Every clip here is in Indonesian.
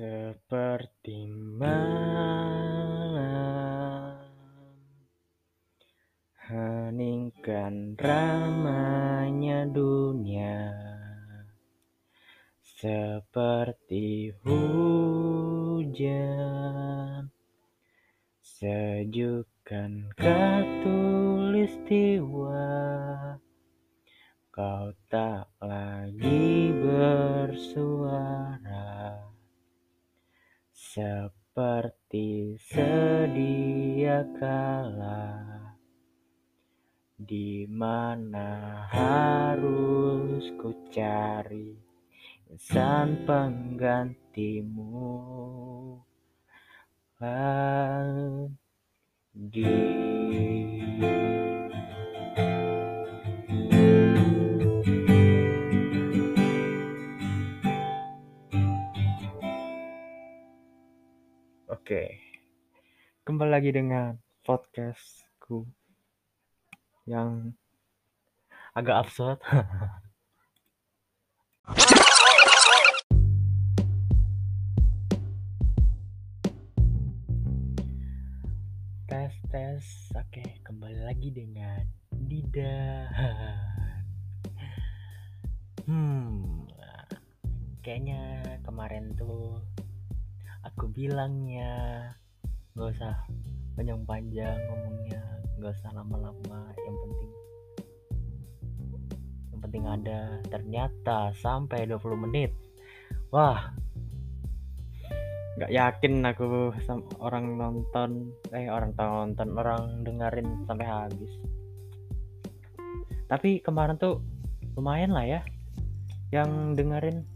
Seperti malam. Heningkan ramainya dunia. Seperti hujan. Sejukkan katulistiwa Kau tak lagi bersuara seperti sedia kala di mana harus ku cari insan penggantimu lagi. Oke, kembali lagi dengan podcastku yang agak absurd. tes tes, oke kembali lagi dengan Dida. Hmm, kayaknya kemarin tuh aku bilangnya gak usah panjang-panjang ngomongnya gak usah lama-lama yang penting yang penting ada. Ternyata sampai 20 menit. Wah. Gak yakin aku orang nonton eh orang nonton orang dengerin sampai habis. Tapi kemarin tuh lumayan lah ya yang dengerin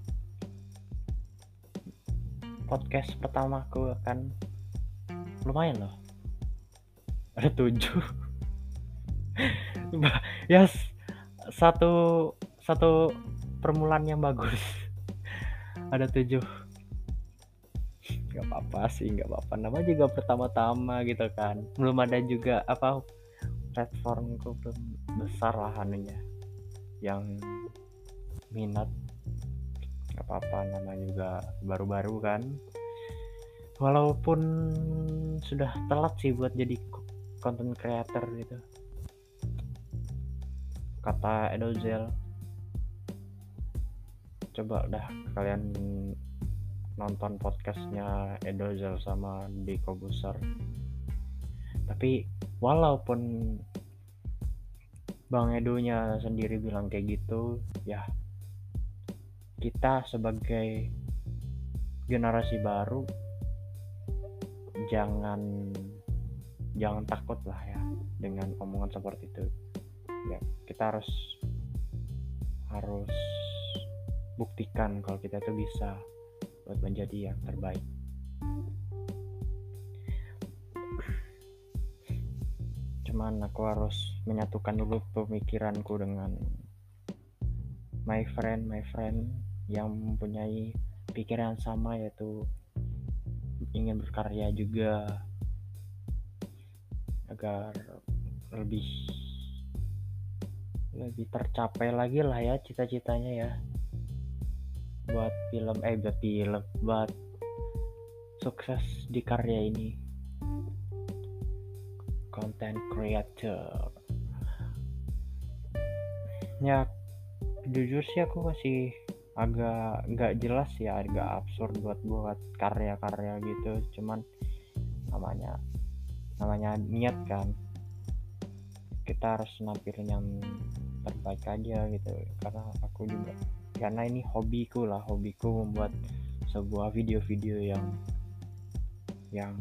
podcast pertama aku akan lumayan loh. Ada tujuh. Ya yes, satu satu permulaan yang bagus. Ada tujuh. Nggak apa-apa sih nggak apa-apa. Nama juga pertama-tama gitu kan. Belum ada juga apa platformku belum besar lah anunya. Yang minat nggak apa-apa nama juga baru-baru kan. Walaupun sudah telat sih buat jadi content creator gitu. Kata Edozel. Coba dah kalian nonton podcastnya Edozel sama Diko Busar tapi walaupun Bang Edonya sendiri bilang kayak gitu ya kita sebagai generasi baru jangan jangan takut lah ya dengan omongan seperti itu. Ya kita harus harus buktikan kalau kita itu bisa buat menjadi yang terbaik. Cuman aku harus menyatukan dulu pemikiranku dengan my friend my friend yang mempunyai pikiran sama yaitu ingin berkarya juga agar lebih lebih tercapai lagi lah ya cita-citanya ya. Buat film eh buat film buat sukses di karya ini. Content creator. Ya jujur sih aku masih agak nggak jelas ya agak absurd buat buat karya-karya gitu. Cuman namanya namanya niat kan. Kita harus nampilin yang terbaik aja gitu. Karena aku juga karena ini hobiku lah. Hobiku membuat sebuah video-video yang yang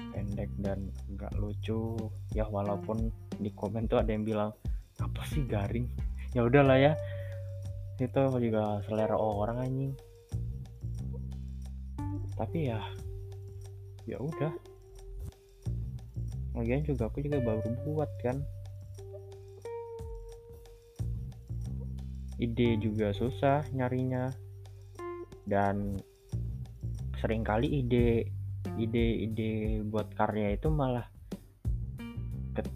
pendek dan nggak lucu. Ya walaupun di komen tuh ada yang bilang apa sih garing? Ya udahlah ya itu juga selera orang anjing. Tapi ya ya udah. Lagian juga aku juga baru buat kan. Ide juga susah nyarinya. Dan sering kali ide ide-ide buat karya itu malah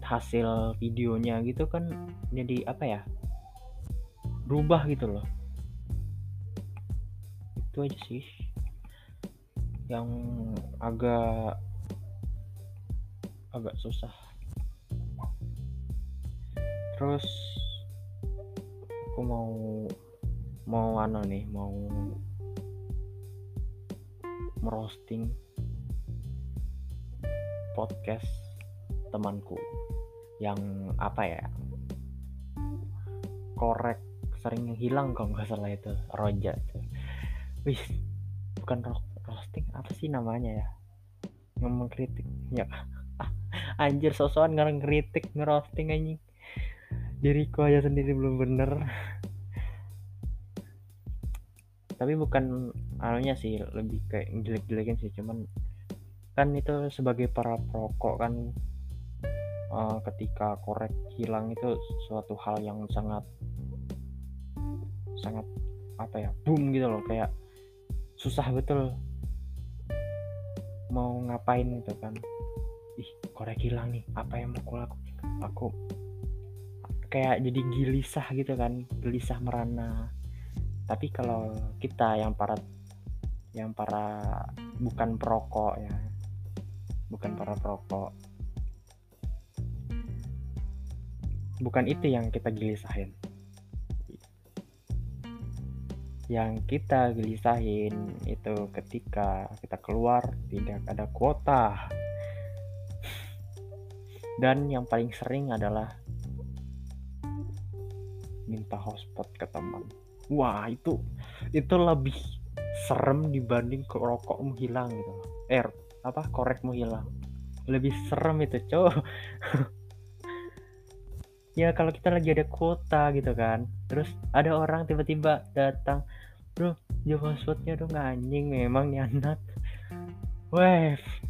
hasil videonya gitu kan jadi apa ya berubah gitu loh. Itu aja sih. Yang agak agak susah. Terus aku mau mau ano nih mau merosting podcast temanku yang apa ya? Korek sering hilang kalau nggak salah itu roja itu. Wih bukan ro roasting apa sih namanya ya? Yang mengkritik ya. Anjir sosokan ngarang kritik ngerosting anjing. Diriku aja sendiri belum bener. Tapi bukan anunya sih lebih kayak jelek-jelekin sih cuman kan itu sebagai para perokok kan uh, ketika korek hilang itu suatu hal yang sangat sangat apa ya boom gitu loh kayak susah betul mau ngapain gitu kan. Ih korek hilang nih apa yang mau aku aku kayak jadi gelisah gitu kan gelisah merana. Tapi kalau kita yang para yang para bukan perokok ya bukan para perokok. Bukan itu yang kita gelisahin yang kita gelisahin itu ketika kita keluar tidak ada kuota. Dan yang paling sering adalah minta hotspot ke teman. Wah itu itu lebih serem dibanding rokok menghilang gitu. Eh apa korek menghilang lebih serem itu cowok. Ya kalau kita lagi ada kuota gitu kan. Terus ada orang tiba-tiba datang jawab passwordnya dong anjing memang nih anak. Wave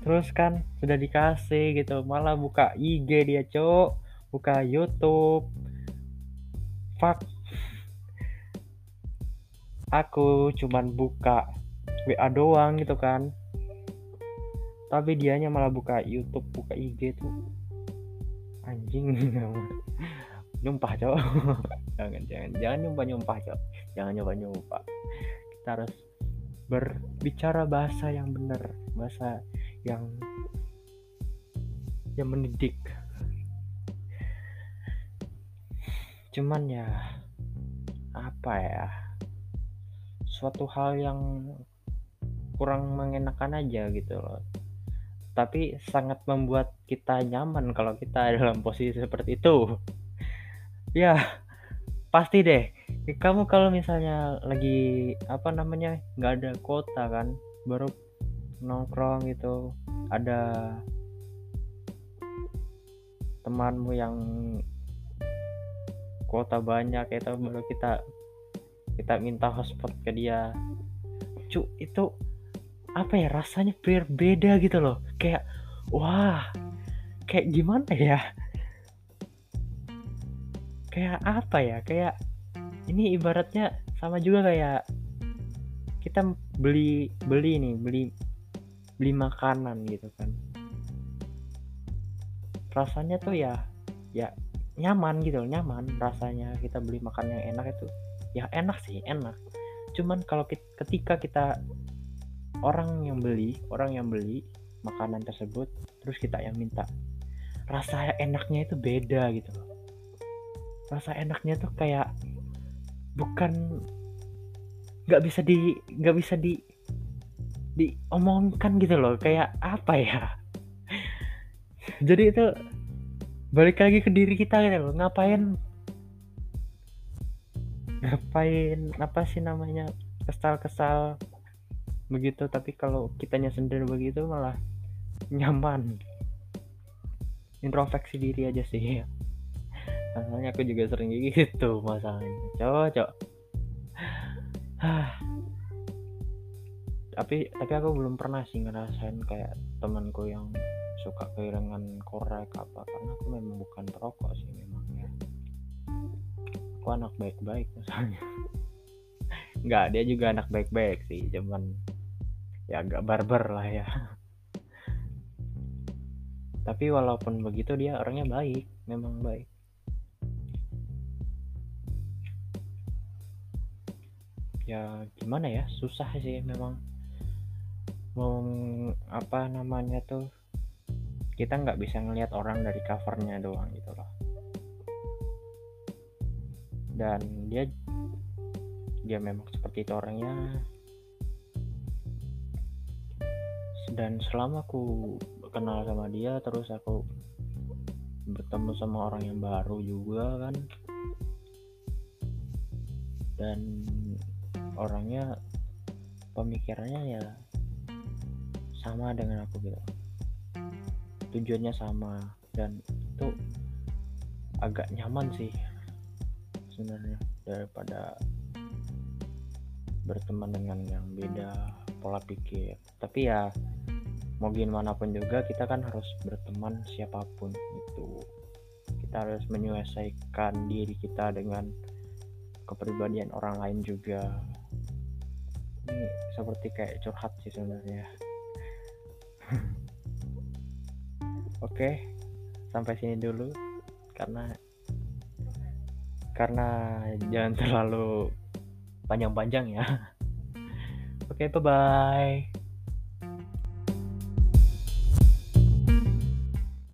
terus kan sudah dikasih gitu. Malah buka IG dia cok. Buka YouTube. Fuck. Aku cuman buka WA doang gitu kan. Tapi dianya malah buka YouTube buka IG tuh. Anjing nyumpah cok. Jangan jangan jangan nyumpah nyumpah cok. Jangan nyoba nyoba kita harus berbicara bahasa yang benar bahasa yang yang mendidik. Cuman ya apa ya? Suatu hal yang kurang mengenakan aja gitu loh. Tapi sangat membuat kita nyaman kalau kita dalam posisi seperti itu ya pasti deh. Kamu kalau misalnya lagi apa namanya nggak ada kota kan baru nongkrong gitu ada temanmu yang kuota banyak itu baru kita kita minta hotspot ke dia. Cu itu apa ya rasanya berbeda gitu loh. Kayak wah kayak gimana ya kayak apa ya kayak ini ibaratnya sama juga kayak kita beli beli nih beli beli makanan gitu kan. Rasanya tuh ya ya nyaman gitu nyaman rasanya kita beli makan yang enak itu. Ya enak sih enak. Cuman kalau ketika kita orang yang beli orang yang beli makanan tersebut terus kita yang minta rasa enaknya itu beda gitu loh rasa enaknya tuh kayak bukan nggak bisa di nggak bisa di diomongkan gitu loh kayak apa ya? Jadi itu balik lagi ke diri kita gitu loh ngapain ngapain apa sih namanya kesal-kesal begitu tapi kalau kitanya sendiri begitu malah nyaman. Introspeksi diri aja sih masalahnya aku juga sering gitu masalahnya. Cocok tapi tapi aku belum pernah sih ngerasain kayak temanku yang suka kehilangan korek apa karena aku memang bukan perokok sih memangnya. Aku anak baik-baik misalnya nggak dia juga anak baik-baik sih cuman ya agak barbar lah ya. Tapi walaupun begitu dia orangnya baik memang baik ya gimana ya? Susah sih memang mau apa namanya tuh kita nggak bisa ngelihat orang dari covernya doang gitu loh. Dan dia dia memang seperti itu orangnya. Dan selama aku kenal sama dia terus aku bertemu sama orang yang baru juga kan. Dan orangnya pemikirannya ya sama dengan aku gitu. Tujuannya sama dan itu agak nyaman sih sebenarnya daripada berteman dengan yang beda pola pikir. Tapi ya mau gimana pun juga kita kan harus berteman siapa pun itu kita harus menyelesaikan diri kita dengan kepribadian orang lain juga ini seperti kayak curhat sih sebenarnya. Oke sampai sini dulu. Karena karena jangan terlalu panjang-panjang ya. Oke bye bye